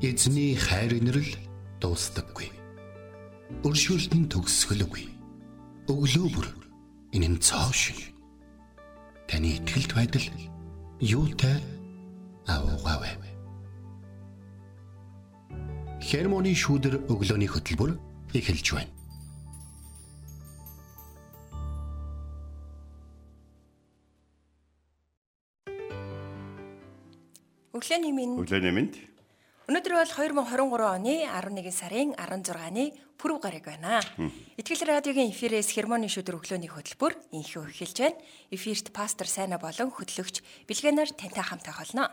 Эзний хайр инрэл дуустдаггүй. Өршөөлт нь төгсгөлгүй. Өглөө бүр энэ нь цоо шиг. Таны ихтгэлд байдал юутай аавгаавэ. Хермоны шүүдэр өглөөний хөтөлбөр эхэлж байна. Өглөөний минь Өглөөний мэнд. Өнөөдөр бол 2023 оны 11 сарын 16-ны пүрэв гараг байна. Итгэл радиогийн эфирээс хермоны шүдэр өглөөний хөтөлбөр инхүү эхэлж байна. Эфирт пастор Сайна болон хөтлөгч Билгэнаар тантай хамтаа холно.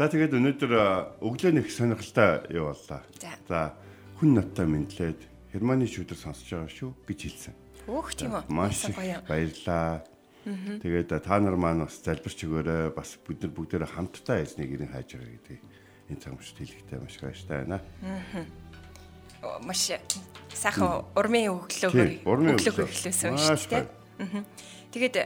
За тэгээд өнөөдөр өглөөний их сонирхолтой юу боллоо. За. Хүн надтай мэдлээд Германы шүдэр сонсож байгаа шүү гэж хэлсэн. Өөх тийм үү? Маш баярлаа. Тэгээд та нар маань бас залбирч өгөөрэй. Бас бид нар бүгдээрээ хамтдаа эзнийг ирэн хайж байгаа гэдэг энэ цагт хэлэхтэй маш баяртай байна. Оо, Маш сайхан урмын өглөө Тийм, урмын өглөө өглөө. эхлүүлсэн шүү дээ. Тэгээд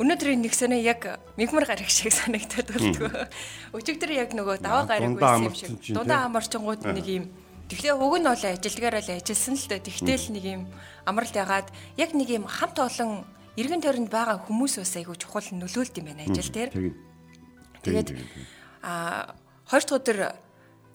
өнөөдрийн нэг сонё яг мигмар гараг шиг санагдаад болтгоо. Өчигдөр яг нөгөө даваа гараг байсан юм шиг. Дундаа амарчингууд нэг юм Тэгвэл уг нь бол ажилдгаараа л ажилласан л дээ. Тэгтэл нэг юм амралт ягаад яг нэг юм хамт олон эргэн тойронд байгаа хүмүүс бас айгу чухал нөлөөлт юм байна ажил дээр. Тэгээд Тэгээд а хоёр дахь өдөр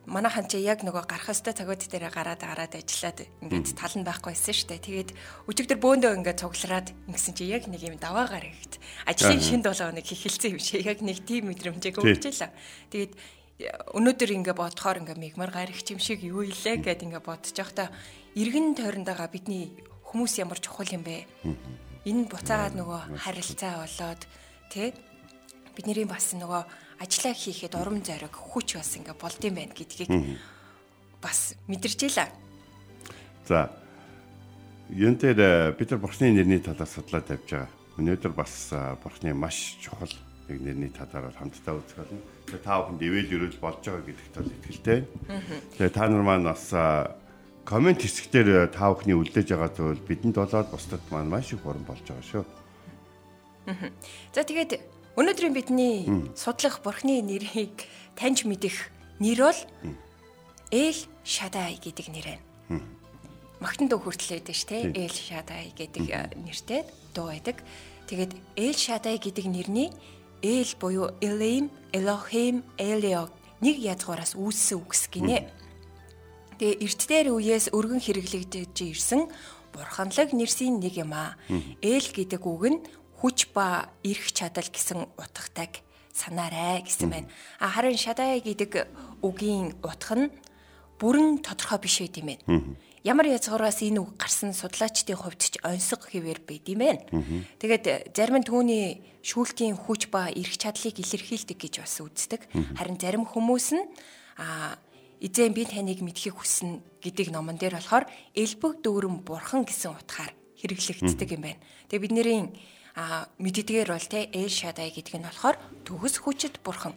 манайхан чи яг нөгөө гарах өстэй цагууд дээр гараад гараад ажиллаад ингээд тал нь байхгүй байсан шүү дээ. Тэгээд өчигдөр бөөндөө ингээд цуглараад ингэсэн чи яг нэг юм даваа гарагт ажлын Аа. шинэ 7 хоног эхэлсэн юм шиг яг нэг тийм мэдрэмжийг Тий. өгч илаа. Тэгээд э, өнөөдөр ингээд бодохоор ингээд мигмар гарагч юм шиг юу илээ гэд ингээд бодож байхдаа эргэн тойронд байгаа бидний хүмүүс ямар чухал юм бэ? Энэ буцаагаад нөгөө харилцаа болоод тий бидний бас нөгөө ажиллаа хийхэд урам зориг хүч бас ингээ болдсон байна гэдгийг бас мэдэрчээлээ. За. Юн дээр бид нар бурхны нэрний талаар судлаад тавьж байгаа. Өнөөдөр бас а, бурхны маш чухал нэг нэрний талаар хамтдаа үзэх болно. Тэгээ та бүхэнд ивэл өрөөл болж байгаа гэдэгт бол итгэлтэй. Тэгээ та нар маань бас а, комент хэсгээр та бүхний үлдээж байгаа зүйл бидэнд болоод бусдад маань маш их уран болж байгаа шүү. За тэгээд өнөөдрийн бидний судлах бурхны нэрийг таньж мэдэх нэр бол Эл Шадай гэдэг нэр байна. Магтан дуу хүртлээд ш тэ. Эл Шадай гэдэг э, нэртэй дуу байдаг. Тэгээд Эл Шадай гэдэг нэрний Эл буюу Elohim, Elohim, Eliog нэг язгуураас үүссэн үгс гинэ. Тэгээ эрт дээр үеэс өргөн хэрэглэгдэж ирсэн бурханлаг нэрсийн нэг юм аа. Ээл гэдэг үг нь хүч ба эрх чадал гэсэн утгатай санаарай гэсэн байна. А харин шадай гэдэг үгийн утга нь бүрэн тодорхой биш байт юм байна. Ямар язгуураас энэ үг гарсан судлаачдын хувьд ч онцгой хэвээр байт юм байна. Тэгээд зарим нь түүний шүүлтийн хүч ба эрх чадлыг илэрхийлдэг гэж бас үздэг. Харин зарим хүмүүс нь а эзэн би таныг мэдхийг хүснэ гэдэг номон дээр болохоор элбэг дүүрэн бурхан гэсэн утгаар хэрэглэгддэг юм байна. Тэгээ бидний а мэддгээр бол те Эл Шадай гэдэг нь болохоор төгс хүчит бурхан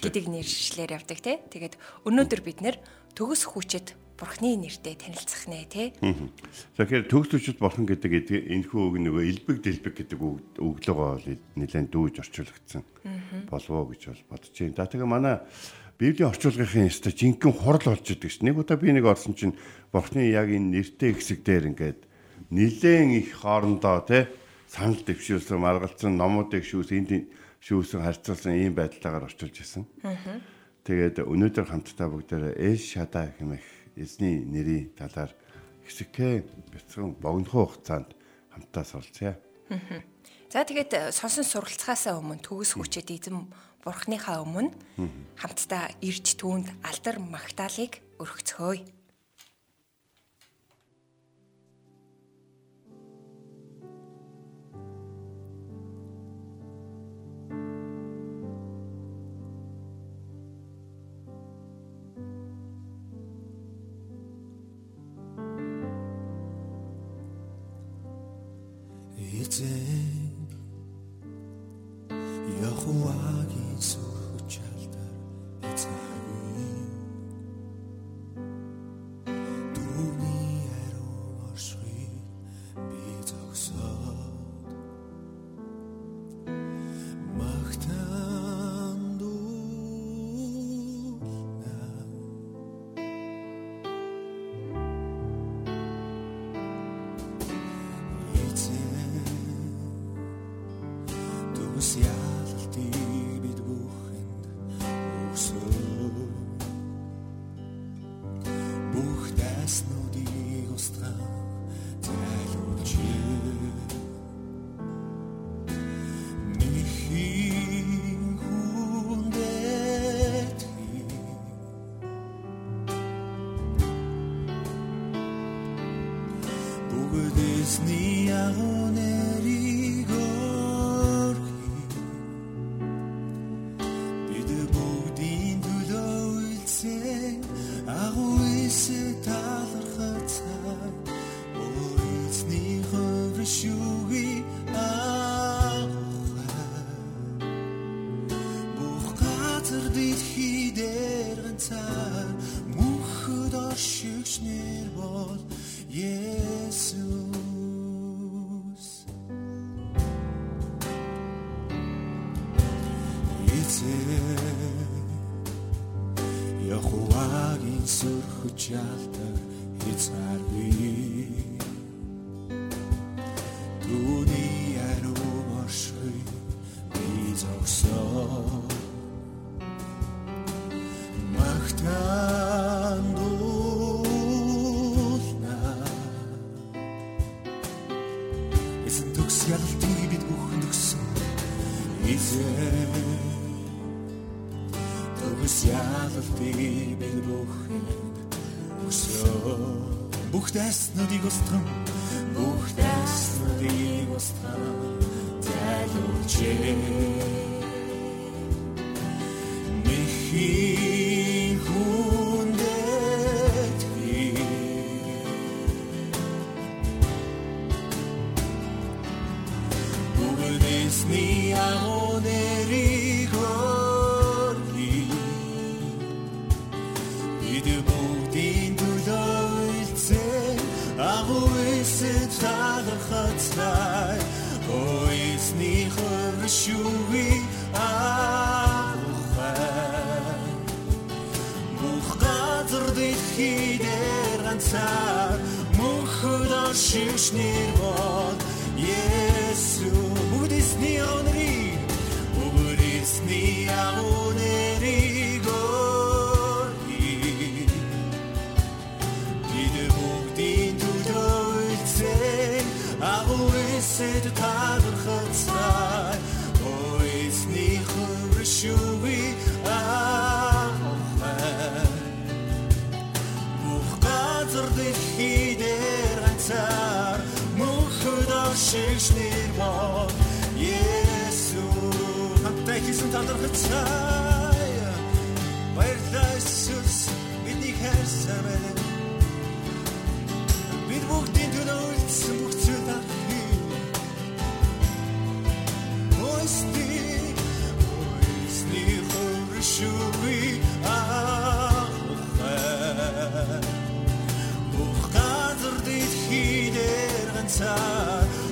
гэдэг нэршлэр явдаг те. Тэгээд өнөөдөр бид нэр төгс хүчит бурхны нэртэй танилцах нэ те. Тэгэхээр төгслөчд болсон гэдэг энэхүү үг нөгөө элбэг дэлбэг гэдэг өглөөгөө бол нэлээд дүүж орчуулагдсан болов гэж бол бодож байна. За тэгээ манай Библийн орчуулгын ёстой жинхэнэ хурал болж идэг ш. Нэг удаа би нэг орсон чинь бурхны яг энэ нэртэй хэсэг дээр ингээд нилээн их хоорондоо те санал дэвшүүлсэн, маргалцсан, номуудыг шүүсэн, энд шүүсэн, харьцуулсан ийм байдлаагаар орчуулж ирсэн. Тэгээд өнөөдөр хамтдаа бүгдээрээ Эш Шада хэмээх эзний нэрийн талаар хэсэгхэн бяцхан богинохоо хугацаанд хамтдаа суралцъя. За тэгээд сонсон суралцахаасаа өмнө төгс хүчит эзэн бурхныхаа өмнө хамтдаа ирж түүнд алдар магтаалыг өргөцгөөе. Эзэн Яхуагийн сөрхөж ялдаг хязгааргүй Sni amoneri gorli Идэг бүгдийн төлөө үлцээ Агуулсэд талхацтай Ойсны хөршүви ахухай Бүх газар дэлхий дээр ганцаар Мөнхөд ашигш нэр Шиш нэр бол Есүс. Хамтдаа хийсэн талархаж цаая баярлалаа Иесус. Бидний хайрсан байна бид бүгдийн төлөө үлдсэн бүх зүйл ахи. Ойсти ойсни хөршүви ах ухаа Бүх газар дэд хийдэр ганцаар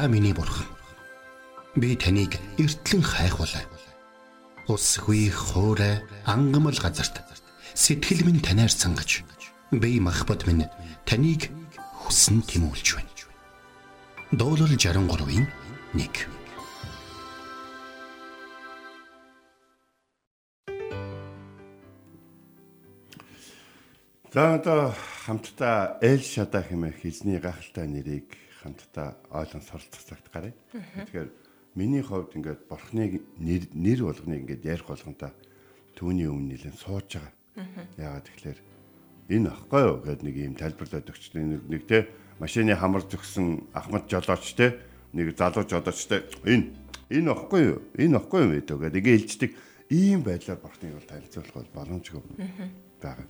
Та миний бурхан. Би таныг эртлэн хайхвалаа. Усгүй хоорой ангамл газарт сэтгэл минь танаар сангаж би махбат минь таныг хүсн тимүүлж байна. Дуурал 63-ийн 1 За одоо хамтдаа Эл Шада хэмээх эзний гахалтай нэрийг хамтдаа ойлгон суралцах цагт гарыг. Тэгэхээр миний хувьд ингээд бурхныг нэр нэр болгоныг ингээд ярих болгонда түүний өмнө нэлээд сууж байгаа. Яагаад тэгэхээр энэ ахгүй юу гэдэг нэг юм тайлбарлаад өгч нэг нэг те машины хамар зөксөн Ахмад жолооч те нэг залуу жолооч те энэ энэ ахгүй юу энэ ахгүй юу гэдэг ингээд ээлждэг ийм байдлаар бурхныг бол танилцуулах бол боломжгүй байгаа.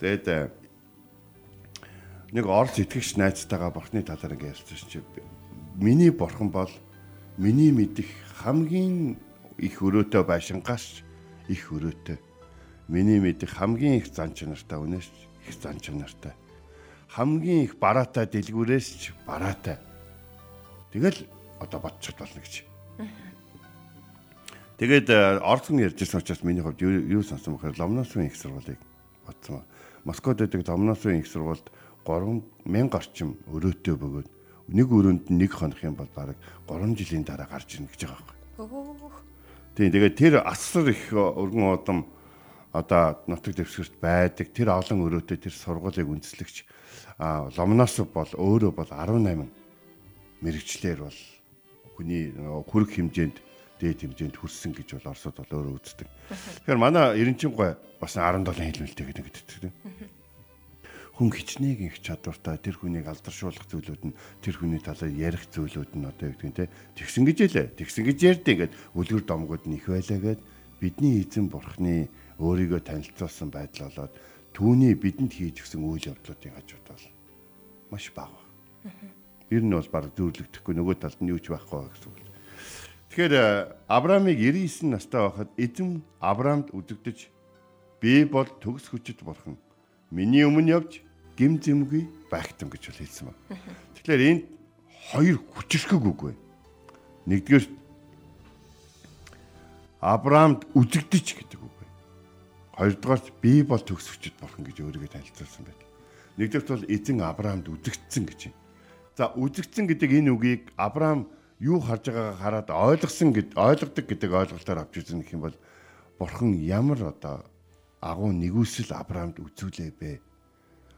Тэгээд нэг орц итгэгч найзтайгаа бурхны талаар ингэ ярьсан чи миний бурхан бол миний мэдих хамгийн их өрөөтэй байшингаас их өрөөтэй. Миний мэдих хамгийн их зан чанартай үнээс их зан чанартай. Хамгийн их бараатай дэлгүүрээс ч бараатай. Тэгэл одоо бодчиход болно гэж. Тэгээд орцон ярьжсэн учраас миний хувьд юу сонсон бохор ломносын их сургуулийг бодсон. Москвад байдаг Домносын их сургуульд 3000 орчим өрөөтэй бөгөөд нэг өрөөнд нэг хонох юм бол бараг 3 жилийн дараа гарч ирнэ гэж байгаа байхгүй. Тийм тэгээд тэр асар их өргөн удам одоо нутаг дэвсгэрт байдаг тэр олон өрөөтэй тэр сургуулийг үндэслэгч а Ломнос бол өөрөө бол 18 мэрэгчлэр бол хүний хүрэг хэмжээнд дээд хэмжээнд хүрсэн гэж бол Оросод бол өөрөө үздэг. Тэгэхээр манай Эренчин гой бас 17 хэлмэлтэй гэдэг гэдэг. Хүн хичнээн их чадвартай тэр хүнийг алдаршуулах зүйлүүд нь тэр хүний талаар ярих зүйлүүд нь одоо юу гэдэг нь тэгсэн гэж ялээ. Тэгсэн гэж ярьдیں۔ Ингээд үлгэр домгууд нь их байлаа гэд бидний эзэн бурхны өөрийгөө танилцуулсан байдал болоод түүний бидэнд хийж өгсөн үйл явдлуудын хажууд бол маш бага. Ер нь бол баг зөөрлөгдөхгүй нөгөө талд нь юу ч байхгүй гэсэн үг. Тэгэхээр э, Авраамыг 99 настай байхад эзэн Авраамд үдэгдэж би бол төгс хүчит бурхан. Миний өмнө явж гим зэмгүй байгтан гэж хэлсэн ба. Тэгэхээр энд хоёр хүчрхэг үг байна. Нэгдүгээр Авраамд үдэгдэж гэдэг үг байна. Хоёрдугаарт би бол төгс хүчит бурхан гэж өөрийгөө танилцуулсан байна. Нэгдүгээрт бол эзэн Авраамд үдэгдсэн гэж байна. За үдэгдсэн гэдэг энэ үгийг Авраам юу харж байгаагаа хараад ойлгосон гэд ойлгодог гэдэг ойлголтоор авч үзэн гэх юм бол бурхан ямар одоо агуу нэгүсэл Авраамд үзүүлээ бэ?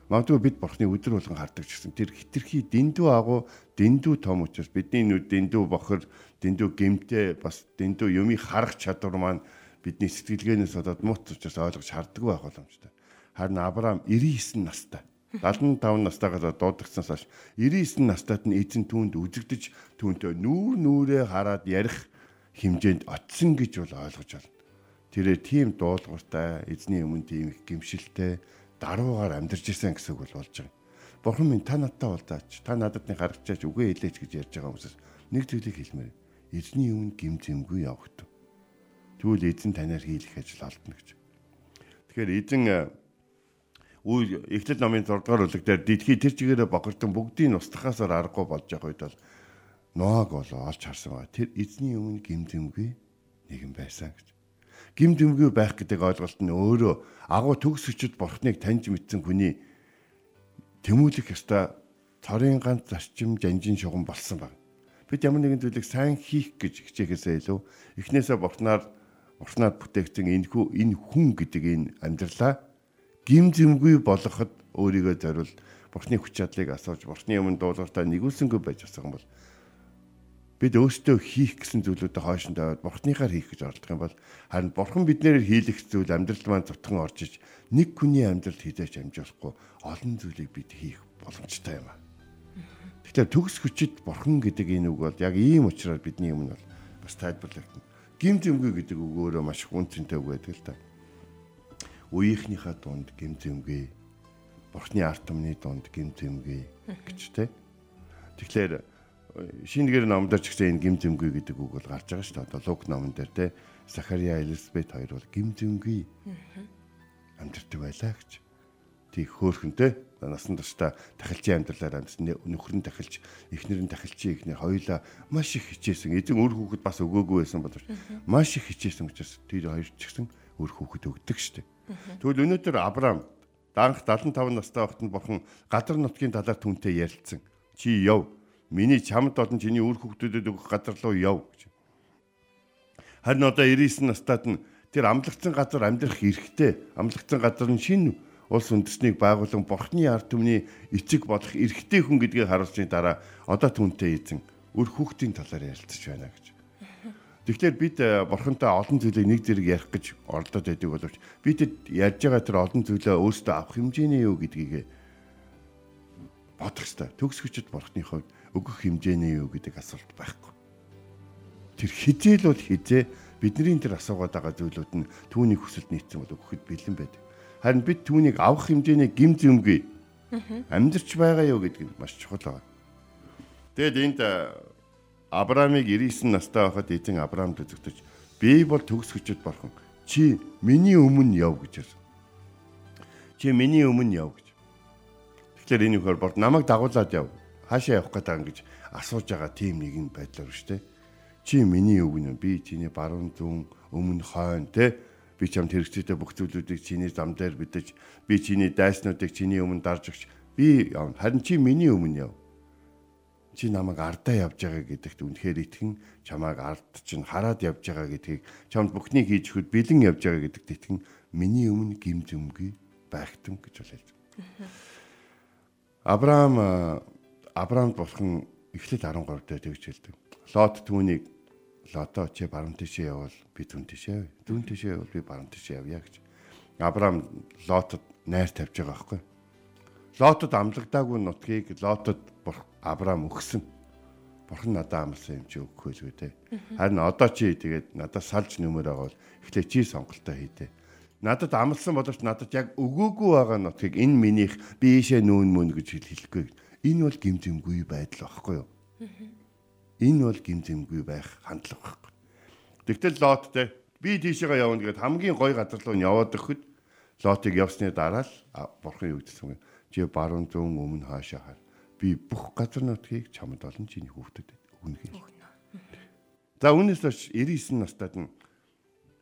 Магадгүй бид бурхны өдөр болгон хардаг гэсэн тэр хитрхи дэндүү агуу дэндүү том учраас бидний нүд дэндүү бохор дэндүү гэмтэй бас дэндүү юмыг харах чадвар маань бидний сэтгэлгээнээс болоод мут учраас ойлгож харддаг байх боломжтой. Харин Авраам 99 настай 75 настайгаас дуудагцсанаас хойш 99 настайд нь эзэн түүнд үзэгдэж түүнтэй нүүр нүрээ хараад ярих хэмжээнд очсон гэж бол ойлгож байна. Тэрээр тийм дуулууртай эзний өмнө тийм их гимшилтэй даруугаар амьдарч ирсэн гэсэн үг бол болж байгаа. Бурхан минь та надтай уулзаач. Та надад нэг харагчаач үгээ хэлээч гэж ярьж байгаа хүмүүсээс нэг зүйлийг хэлмээр. Эзний өмнө гим зэмгүй явахт. Тэгвэл эзэн танаар хийх ажил алдна гэж. Тэгэхээр эзэн үйл Эхлэл номын 6 дугаар бүлэг дээр дэлхий тэр чигээрээ богортон бүгдийг устгахаасаар аргагүй болж байгаа үед бол болоо олж харсан ба тэр эзний өмнө гимдэмгүй нэгэн байсан гэж. Гимдэмгүй байх гэдэг ойлголт нь өөрөө агуу төгс өчөд бурхныг таньж мэдсэн хүний тэмүүлэх ёстой цорын ганц зарчим жанжин шугам болсон баг. Бид ямар нэгэн зүйлийг сайн хийх гэж хичээхээсээ илүү эхнээсээ бурхнаар уртнаар бүтээгдсэн энэ хүү энэ хүн гэдэг энэ амьдралаа гим зэмгүй болгоход өөрийгөө зориул бурхны хүч чадлыг асууж бурхны өмнө дуулууртаа нэгүүлсэнгүй байж байгаа юм бол бид өөрсдөө хийх гэсэн зүйлүүдэд хойшондоо бурхныхаар хийх гэж оролдох юм бол харин бурхан биднээр хийлэх зүйл амьдрал маань цутхан орж иж нэг хүний амьдралд хизээч амжуулахгүй олон зүйлийг бид хийх боломжтой юм аа. Тэгэхээр төгс хүчит бурхан гэдэг энэ үг бол яг ийм учраас бидний өмнө бол бас тайлбарлагдана. Гим зэмгүй гэдэг үг өөрөө маш хүн цэнтэй үг байдаг л та үеийнхнийхээ дунд гимзэмгүй бурхны арт түмний дунд гимзэмгүй гэж тэ. Тэгэхээр шинэгээр номдор ч гэсэн энэ гимзэмгүй гэдэг үг бол гарч байгаа шүү дээ. Одоо Лук номон дээр тэ Захария Элизабет хоёр бол гимзэмгүй амьдэрдэг байлаа гэж. тийг хөөхөнтэй насан туршдаа тахилчийн амьдралаар амьдсан нөхөр нь тахилч эхнэр нь тахилчийн эхнэр хоёулаа маш их хичээсэн. Эзэн өөр хүүхэд бас өгөөгүй байсан боловч маш их хичээсэн учраас тэр хоёр ч гэсэн өөр хүүхэд өгдөг штеп тэгвэл өнөөдөр Авраам данх 75 настай байхад нь бурхан гадар нутгийн талаар түнтэй ярилцсан. Чи яв миний чамд болон чиний өөр хүүхдүүдэд өгөх газар руу яв гэж харин одоо 99 настайд нь тэр амлагдсан газар амьдрах эрхтэй амлагдсан газар нь шинэ улс үндэснийг байгуулан бурхны ард түмний эцэг болох эрэгтэй хүн гэдгийг харуулсны дараа одоо түнтэй эзэн өр хүүхдийн талаар ярилцж байна гэж. Тэгэхээр бид э, бурхантай олон зүйлийг нэг зэрэг ярих гэж оролдоод байдаг боловч бид ярьж байгаа тэр олон зүйлээ өөрсдөө авах хэмжээний юу гэдгийг бодох хэрэгтэй. Төгс хүчит бурхны хувьд өгөх хэмжээний юу гэдэг асуулт байхгүй. Тэр хизээл бол хизээ бидний тэр асуугаад байгаа зүйлүүд нь түүний хүсэлд нийцсэн бол өгөхөд бэлэн байдаг. Харин бид түүнийг авах хэмжээний гим зэмгүй амьдрч байгаа юу гэдэг нь маш чухал байна. Тэгэд энд Авраамыг 99 настай байхад эзэн Авраамд зөвтөж би бол төгс хүчит борхон чи миний өмнө яв гэж хэлсэн. Чи миний өмнө яв гэж. Тэгэхээр энэ ихөр бол намайг дагуулад яв. Хаашаа явах гэдэг юм гэж асууж байгаа тийм нэгэн байдлаар шүү дээ. Чи миний өвгөн би чиний баруун зүүн өмнө хойно те би чамд хэрэгцээтэй бүх зүйлүүдийг чиний зам дээр битэж би чиний дайснуудыг чиний өмнө дарж өгч би явна харин чи миний өмнө яв чи намайг ардаа явж байгаа гэдэгт үнэхээр итгэн чамайг ард чинь хараад явж байгаа гэдгийг чамд бүхнийг хийж өгөхөд бэлэн явж байгаа гэдэгт итгэн миний өмнө гим зөмгий байгтам гэж хэлж байна. Авраам Авраамд бурхан эхлэл 13 дээр тэгж хэлдэг. Лот түүнийг лото чи баруун тишээ явал би түн тишээ түн тишээ явал би баруун тишээ явъя гэж Авраам лотод найр тавьж байгаа байхгүй. Лотод амлагдаагүй нутгийг лотод Авраам өгсөн. Бурхан надад амласан юм чи өгөх байлгүй те. Харин одоо чи тэгээд надад салж нөмөр байгаа бол эхлээ чи сонголтоо хийдэ надад амлсан боловч надад яг өгөөгүй байгаа нутгийг энэ минийх би ийшээ нүүн мөн гэж хэлэхгүй энэ бол гимзэмгүй байдал байхгүй юу Энэ бол гимзэмгүй байх хандлага байхгүй. Тэгтэл лоттэй би тийшээгээ явна гэхэд хамгийн гой газар руу яваад өгөхөд лотыг явсны дараа л бурхан юу гэсэн юм. Чи баруун зүүн өмнө хаашаа хар. Би бүх газар нутгийг чамд олон чиний хүүхдэд өгнө гэж. За үүнээс хойш 99 настайд нь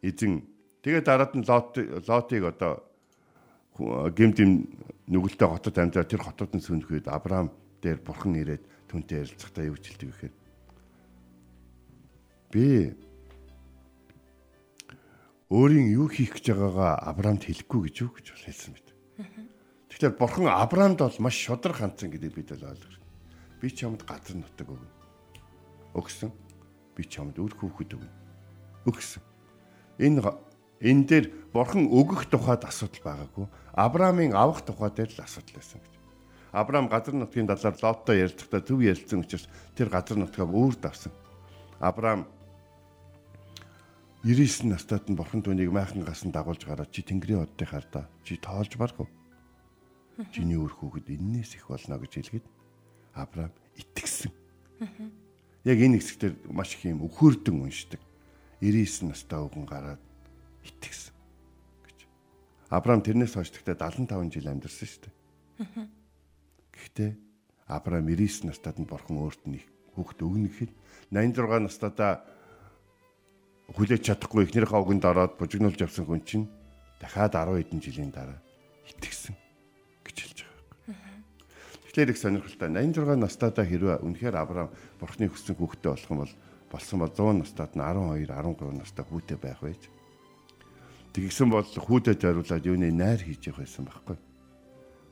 эзэн тэгээ дараад нь лот лотыг одоо гимтэм нүгэлтэй хотод амьдраа тэр хотод нь сүнхэд Авраам дээр бурхан ирээд түнтэй ярилцахтаа юу хэлдэг гэхээр би өөрийн юу хийх гэж байгаагаа Авраамд хэлэхгүй гэж юу гэж хэлсэн мэт. Тэгэхээр бурхан Авраамд бол маш шодрог хандсан гэдэг бид бол ойлгох. Би чамд газар нутаг өгнө. Өгсөн. Би чамд үр хүүхэд өгнө. Өгсөн. Энэ энэ дээр бурхан өгөх тухайд асуудал байгаагүй. Авраамын авах тухай дээр л асуудал байсан гэж. Авраам газар нутгийн далаар Лоттой ярилцахдаа зөв ярилцсан учраас тэр газар нутгаа өөрд авсан. Авраам 99 настайд нь бурхан түүнийг майхан гасан дагуулж гараад чи тэнгэрийн оддыг хардаа. Чи тоолж барах уу? Чиний өөр хүүхэд эннээс их болно гэж хэлгээд Авраам итгэсэн. Яг энэ хэсгээр маш их юм өхөөрдөн уншдаг. 99 настай өвгөн гараад итгэсэн гэж. Авраам тэрнээс хойш тэгтээ 75 жил амьдарсан шүү дээ. Гэхдээ Авраам 99 настайд нь бурхан өөрт нь хүүхэд өгнө гэхэд 86 настайдаа хүлээж чадахгүй эхнэрийнхээ үгэнд ороод бужигнуулж явсан хүн чинь дахиад 10 хэдэн жилийн дараа итгэсэн гэж хэлж байгаа. Тэгэхээр их сонирхолтой 86 настайдаа хэрвээ үнэхээр Авраам бурхны хүссэн хүүхдтэй болох юм бол болсон бол 100 настайд нь 12 13 настай хүүтэй байх байж. Тэгсэн бол хүүтэй зориулаад юуны найр хийж явах байсан байхгүй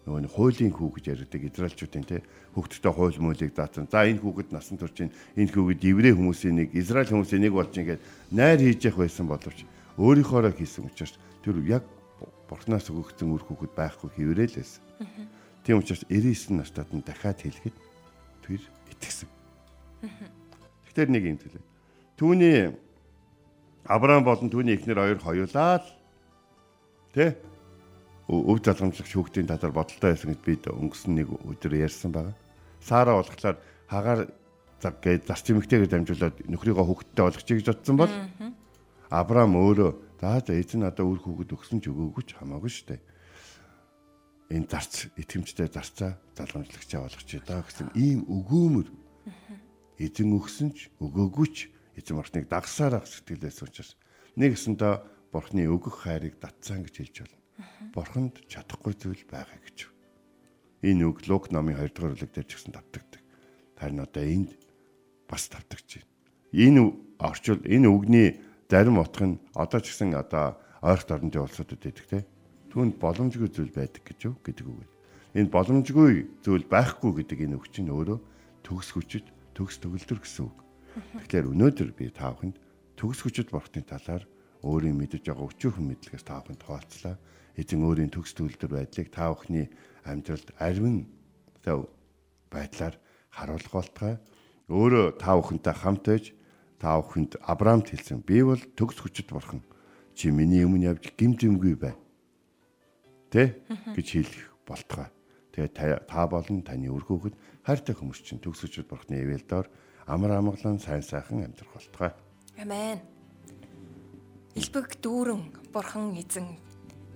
нөгөө нэг хуулийн хүү гэж ярьдаг израилчуудын те хүүхдтэй хууль муулийг даатсан. За энэ хүүхэд насан турш чинь энэ хүүхэд еврей хүмүүсийн нэг израиль хүмүүсийн нэг болж ингээд найр хийж явах байсан боловч өөрийнхоороо хийсэн учраас тэр яг бурхнаас өгөгдсөн үр хүүхэд байхгүй хэврээ л байсан. Тийм учраас 99 настад нь дахиад хэлэхэд тэр итгэсэн. Тэгэхээр нэг юм төлөө. Түүний Авраам болон түүний эхнэр хоёр хоёулаа л тэ өв залгамжлагч хүүхдийн талаар бодолтой байсан гэж бид өнгөрсөн нэг өдөр ярьсан байгаа. Сара болохоор хагаар заг гэж зарц эмэгтэйгээр дамжуулаад нөхрийгөө хүүхдтэй болгочих гэж бодсон бол Авраам өөрөө за за эзэн надад үр хүүхэд өгсөн ч өгөөгүй ч хамаагүй шүү дээ. энэ зарц итгэмжтэй зарцаа залгамжлагчаа болгоч даа гэсэн ийм өгөөмөр эзэн өгсөн ч өгөөгүй ч эзэн бурхныг дагсаар ах сэтгэлээс учраас нэг гэсэндээ бурхны өгөх хайрыг татсан гэж хэлж байна. Бурханд чадахгүй зүйл байгаа гэж. Энэ үг Лук номын 2 дугаар бүлэг дээр ч гэсэн давтагддаг. Харин одоо энд бас давтагч байна. Энэ орчул энэ үгний зарим утга нь одоо ч гэсэн одоо ойролт орнын улсуудад байдаг те. Түүнд боломжгүй зүйл байдаг гэж юу гэдэг үг. Энэ боломжгүй зүйл байхгүй гэдэг энэ үг чинь өөрөө төгс хүчит, төгс төгөлдөр гэсэн үг. Тэгэхээр өнөөдөр би та бүхэнд төгс хүчит бурхны талаар өөрийн мэдэж байгаа өчүүхэн мэдлэгээс та бүхэнд хуваалцлаа. Эзэн өөрийн төгс төгөлдөр байдлыг та бүхний амьдралд ариун байдлаар харуулах болтугай. Өөрөө та бүхэнтэй хамт байж та бүхэнд Авраамд хэлсэн. Би бол төгс хүчит бурхан. Чи миний өмнө явж гимзэмгүй бай. Тэ гэж хэлэх болтугай. Тэгээ та болон таны үр хүүхэд хайртай хүмүүс чинь төгс хүчит бурхны ивэлдор амар амгалан сайн сайхан амьдрах болтугай. Амен. Илбэг дүүрэн бурхан эзэн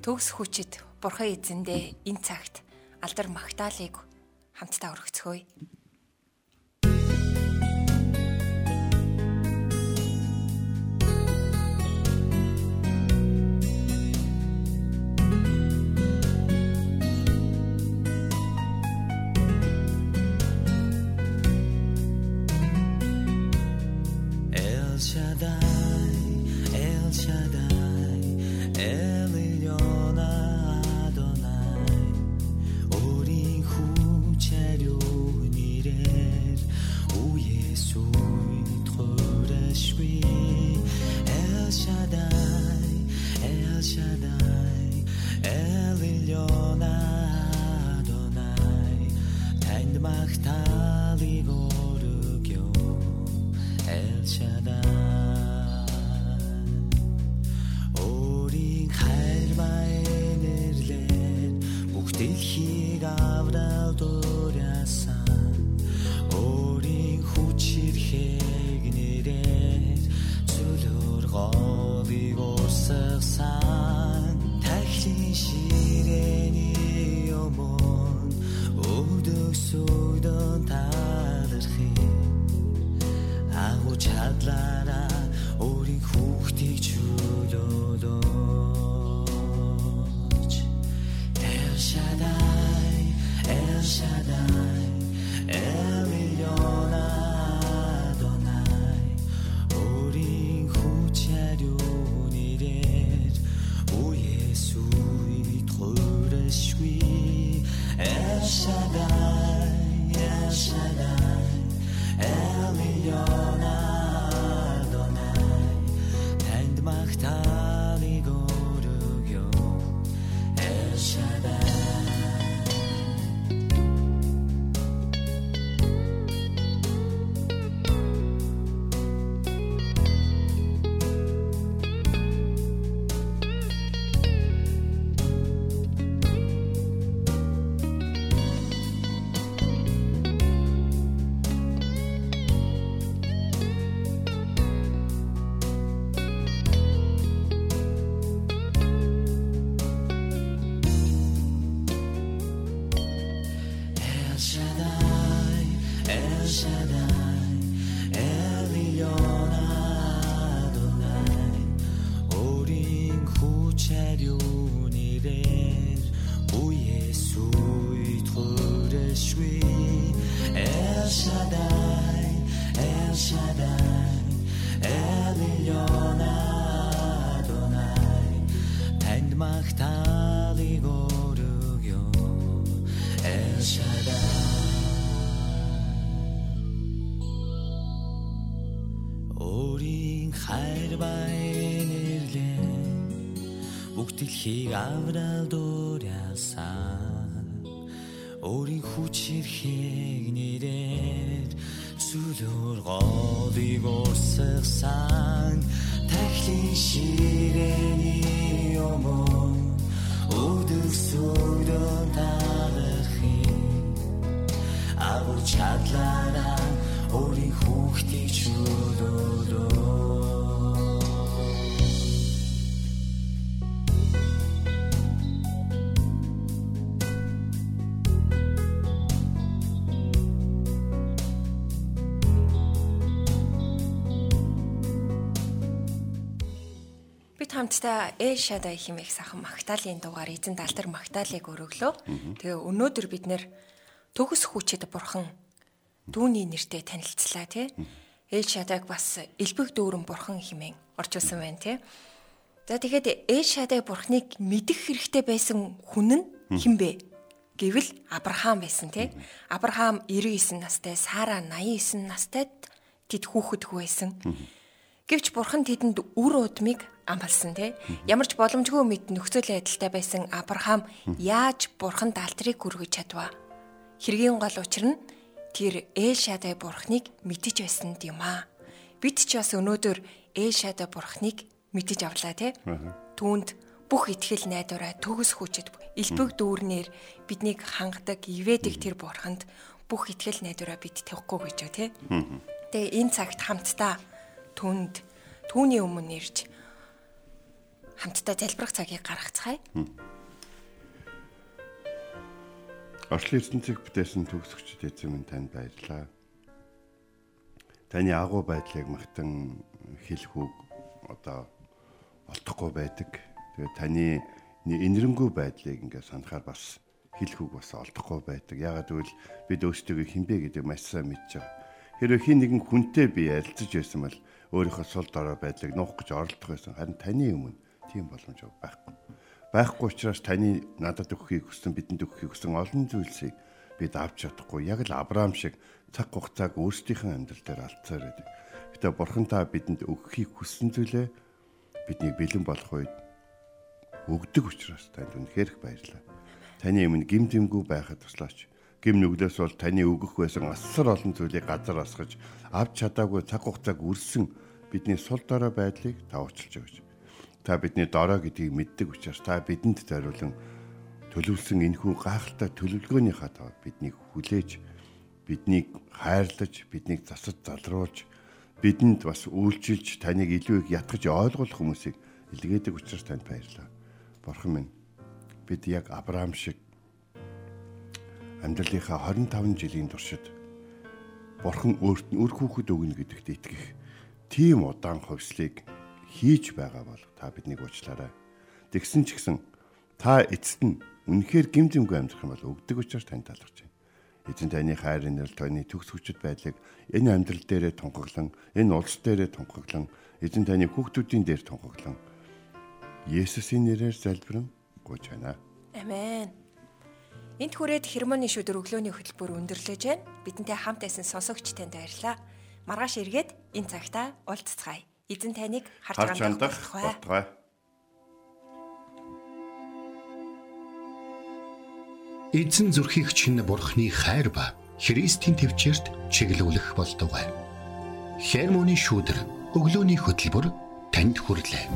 төгс хүчит бурхан эзэндээ энэ цагт алдар магтаалыг хамтдаа өргөцгөөе. Still hier auf. Хамтдаа Эл Шадай химэх сахан Магдалины дугаар эзэн Далтар Магдалыг өргөлөө. Тэгээ өнөөдөр бид нэр төгс хүчит бурхан дүүний нэртэй танилцлаа тий. Эл Шадайг бас элбэг дүүрэн бурхан химэн орчуулсан байна тий. За тэгээд Эл Шадай бурхныг мэдэх хэрэгтэй байсан хүн нь хин бэ? Гэвэл Авраам байсан тий. Авраам 99 настай, Сара 89 настай тэд хүүхэд байсан. Гэвч бурхан тэдэнд үр удмыг амлсан тий. Ямар ч боломжгүй мэд нөхцөл байдалтай байсан Авраам яаж бурхан даалтрыг хүргэж чадваа? Хэргийн гол учир нь тэр Эл Шадай бурхныг мэдэж байсан юм аа. Бид ч бас өнөөдөр Эл Шадай бурхныг мэдэж авлаа тий. Түүнд бүх итгэл найдвараа төгс хүчит элбэг дүүрнээр биднийг хангадаг, ивэдэг тэр бурханд бүх итгэл найдвараа бид тавихгүй гэж тий. Тэгээ энэ цагт хамтдаа түнд түүний өмнө ирж хамтдаа залбирах цагийг гаргацгаая. Орчлын ертөнцийг бүтээсэн төгсөгчд эзэн минь танд баярлалаа. Таны агуу байдлыг магтан хэлэх үг одоо олдохгүй байдаг. Тэгээ таны инэрэнгүй байдлыг ингээд санахаар бас хэлэх үг бас олдохгүй байдаг. Ягаад гэвэл бид өөрсдөө хинбэ гэдэг маш сайн мэдж байгаа. Хэрвээ хин нэгэн хүнтэй би ярилцаж байсан бол өөрийнхөө сул дорой байдлыг нуух гэж оролдох байсан. Харин таны өмнө тийм боломж байхгүй. Байхгүй учраас таны надад өгөхийг хүссэн бидэнд өгөхийг хүссэн олон зүйлсийг бид авч чадахгүй. Яг л Авраам шиг цаг хугацааг өөрсдийнхөө амьдрал дээр алдсаар байдаг. Гэтэ бурхан та бидэнд өгөхийг хүссэн зүйлээ бидний бэлэн болох үед өгдөг учраас танд үнэхээр их баярлалаа. Таны өмнө гим дэмгүй байхад туслаач гим нүглээс бол таны өгөх байсан асар олон зүйлийг газар асгаж авч чадаагүй цаг хугацааг үрсэн бидний сул дорой байдлыг та уучлж өгөөч. Та бидний дорой гэдгийг мэддэг учраас та бидэнд зориулан төлөвлөсөн энэхүү гайхалтай төлөвлөгөөнийхаа тав биднийг хүлээж биднийг хайрлаж биднийг засаж залруулж бидэнд бас үйлчилж таныг илүү их ятгаж ойлгох хүмүүсийг илгээдэг учраас танд баярлалаа. Бурхан минь бид яг Авраам шиг амьдралынхаа 25 жилийн туршид Бурхан өөрт нь үр хүүхэд өгнө гэдэгт итгэх тийм удаан хувьслыг хийж байгаа бол та биднийг уучлаарай. Тэгсэн ч гэсэн та эцэст нь үнэхээр гимзэмгүй амьдрах юм бол өгдөг учраас тань талархаж байна. Эзэн таны хайр инэрл таны төгс хүчит байдлыг энэ амьдрал дээрээ тунхаглан, энэ улс дээрээ тунхаглан, эзэн таны хүүхдүүдийн дээр тунхаглан Есүсийн нэрээр залбирэн гуйж байна. Амен. Энт хүрээд хермоны шүдэр өглөөний хөтөлбөр өндөрлөж байна. Бидэнтэй хамт байсан сонсогч танд баярлалаа. Маргааш эргээд энэ цагтаа уулзцгаая. Эзэн таныг харж хандах болтугай. Эзэн зүрхийг чинь бурхны хайр ба Христийн төвчөрт чиглүүлэх болтугай. Хермоны шүдэр өглөөний хөтөлбөр танд хүрэлээ.